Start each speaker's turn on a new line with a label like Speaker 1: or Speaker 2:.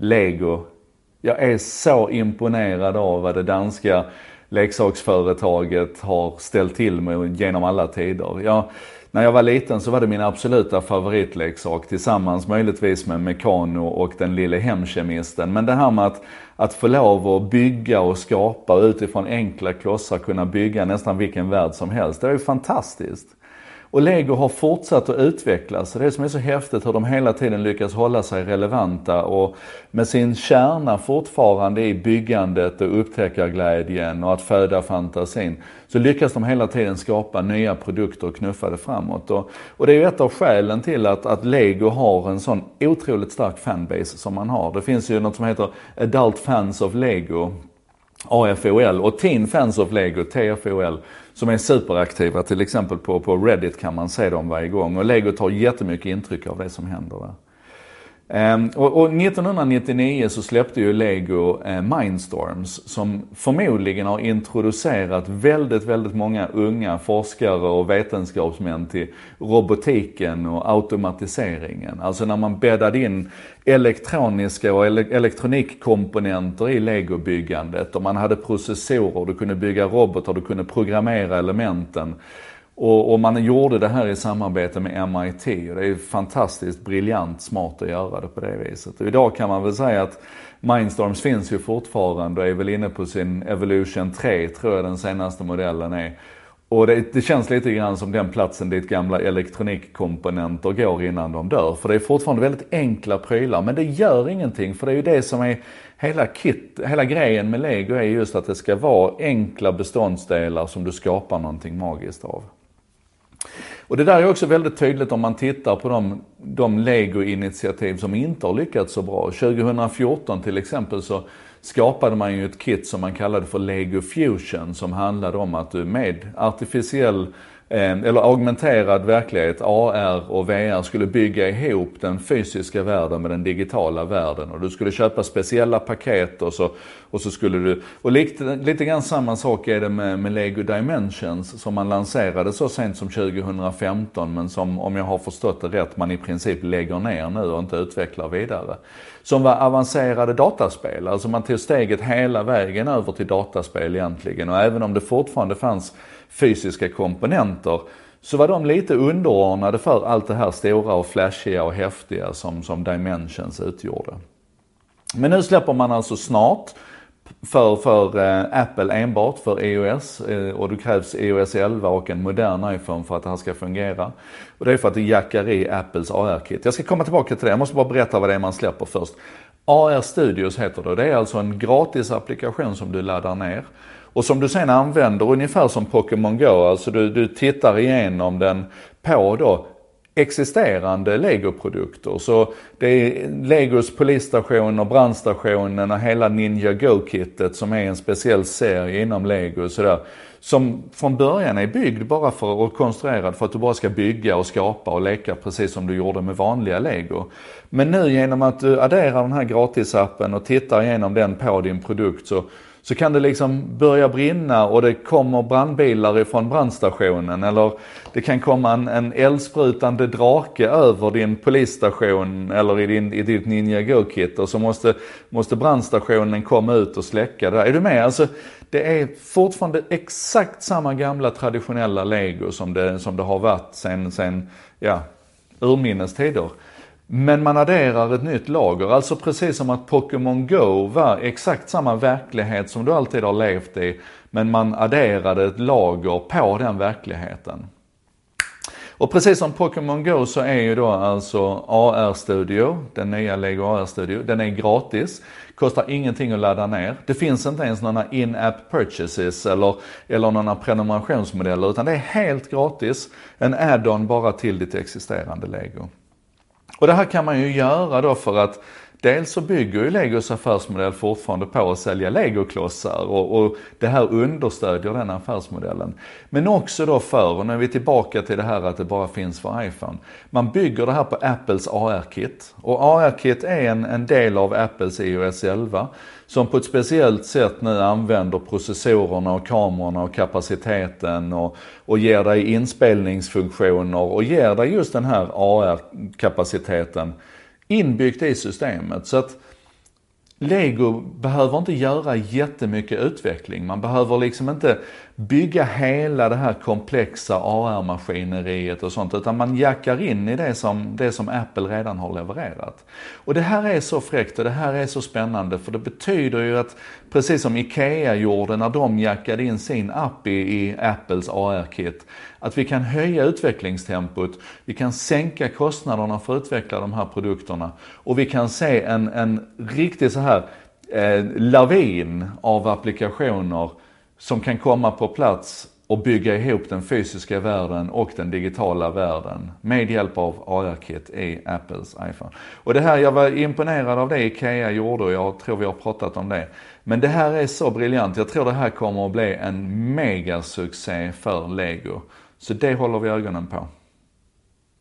Speaker 1: Lego. Jag är så imponerad av vad det danska leksaksföretaget har ställt till med genom alla tider. Jag, när jag var liten så var det min absoluta favoritleksak tillsammans möjligtvis med Mekano och den lille hemkemisten. Men det här med att, att få lov att bygga och skapa utifrån enkla klossar kunna bygga nästan vilken värld som helst. Det är ju fantastiskt. Och Lego har fortsatt att utvecklas. Det som är så häftigt hur de hela tiden lyckas hålla sig relevanta och med sin kärna fortfarande i byggandet och upptäckarglädjen och att föda fantasin. Så lyckas de hela tiden skapa nya produkter och knuffa det framåt. Och, och det är ju ett av skälen till att, att Lego har en sån otroligt stark fanbase som man har. Det finns ju något som heter Adult Fans of Lego AFOL och Teen Fans of Lego, TFOL, som är superaktiva. Till exempel på, på Reddit kan man se dem varje gång. Och Lego tar jättemycket intryck av det som händer där. Ehm, och, och, 1999 så släppte ju Lego eh, Mindstorms som förmodligen har introducerat väldigt, väldigt många unga forskare och vetenskapsmän till robotiken och automatiseringen. Alltså när man bäddade in elektroniska och ele elektronikkomponenter i legobyggandet och man hade processorer, du kunde bygga robotar, du kunde programmera elementen. Och, och, man gjorde det här i samarbete med MIT och det är fantastiskt briljant smart att göra det på det viset. Och idag kan man väl säga att Mindstorms finns ju fortfarande och är väl inne på sin Evolution 3 tror jag den senaste modellen är. Och det, det, känns lite grann som den platsen dit gamla elektronikkomponenter går innan de dör. För det är fortfarande väldigt enkla prylar, men det gör ingenting. För det är ju det som är hela kit, hela grejen med lego är just att det ska vara enkla beståndsdelar som du skapar någonting magiskt av. Och det där är också väldigt tydligt om man tittar på de, de Lego-initiativ som inte har lyckats så bra. 2014 till exempel så skapade man ju ett kit som man kallade för Lego Fusion som handlade om att du med artificiell Eh, eller augmenterad verklighet, AR och VR, skulle bygga ihop den fysiska världen med den digitala världen. Och du skulle köpa speciella paket och så, och så skulle du... Och lite, lite grann samma sak är det med, med Lego Dimensions som man lanserade så sent som 2015 men som, om jag har förstått det rätt, man i princip lägger ner nu och inte utvecklar vidare. Som var avancerade dataspel, alltså man tog steget hela vägen över till dataspel egentligen. Och även om det fortfarande fanns fysiska komponenter så var de lite underordnade för allt det här stora och flashiga och häftiga som, som Dimensions utgjorde. Men nu släpper man alltså snart för, för eh, Apple enbart, för iOS. Eh, och det krävs iOS 11 och en modern iPhone för att det här ska fungera. Och det är för att det jackar i Apples AR-kit. Jag ska komma tillbaka till det, jag måste bara berätta vad det är man släpper först. AR Studios heter det. Det är alltså en gratis applikation som du laddar ner. Och som du sen använder ungefär som Pokémon Go, alltså du, du tittar igenom den på då existerande legoprodukter. Så det är Legos polisstation och brandstationen och hela Ninja Go-kittet som är en speciell serie inom Lego. Sådär, som från början är byggd bara för och konstruerad för att du bara ska bygga och skapa och leka precis som du gjorde med vanliga Lego. Men nu genom att du adderar den här gratisappen och tittar igenom den på din produkt så så kan det liksom börja brinna och det kommer brandbilar ifrån brandstationen eller det kan komma en, en eldsprutande drake över din polisstation eller i, din, i ditt Ninja Go-kit och så måste, måste brandstationen komma ut och släcka det. Är du med? Alltså, det är fortfarande exakt samma gamla traditionella lego som det, som det har varit sen, sen ja, urminnes tider. Men man adderar ett nytt lager, alltså precis som att Pokémon Go var exakt samma verklighet som du alltid har levt i, men man adderade ett lager på den verkligheten. Och precis som Pokémon Go så är ju då alltså AR Studio, den nya Lego AR Studio, den är gratis. Kostar ingenting att ladda ner. Det finns inte ens några in-app purchases eller, eller några prenumerationsmodeller utan det är helt gratis. En add-on bara till ditt existerande Lego. Och det här kan man ju göra då för att Dels så bygger ju Legos affärsmodell fortfarande på att sälja legoklossar och, och det här understödjer den affärsmodellen. Men också då för, och nu är vi tillbaka till det här att det bara finns för iPhone. Man bygger det här på Apples AR-kit. Och AR-kit är en, en del av Apples iOS 11 som på ett speciellt sätt nu använder processorerna och kamerorna och kapaciteten och, och ger dig inspelningsfunktioner och ger dig just den här AR-kapaciteten inbyggt i systemet. Så att Lego behöver inte göra jättemycket utveckling. Man behöver liksom inte bygga hela det här komplexa AR-maskineriet och sånt, utan man jackar in i det som, det som Apple redan har levererat. Och det här är så fräckt och det här är så spännande, för det betyder ju att, precis som IKEA gjorde när de jackade in sin app i, i Apples AR-kit, att vi kan höja utvecklingstempot, vi kan sänka kostnaderna för att utveckla de här produkterna och vi kan se en, en riktig så här eh, lavin av applikationer som kan komma på plats och bygga ihop den fysiska världen och den digitala världen med hjälp av AR-kit i Apples iPhone. Och det här, jag var imponerad av det IKEA gjorde och jag tror vi har pratat om det. Men det här är så briljant. Jag tror det här kommer att bli en megasuccé för Lego. Så det håller vi ögonen på.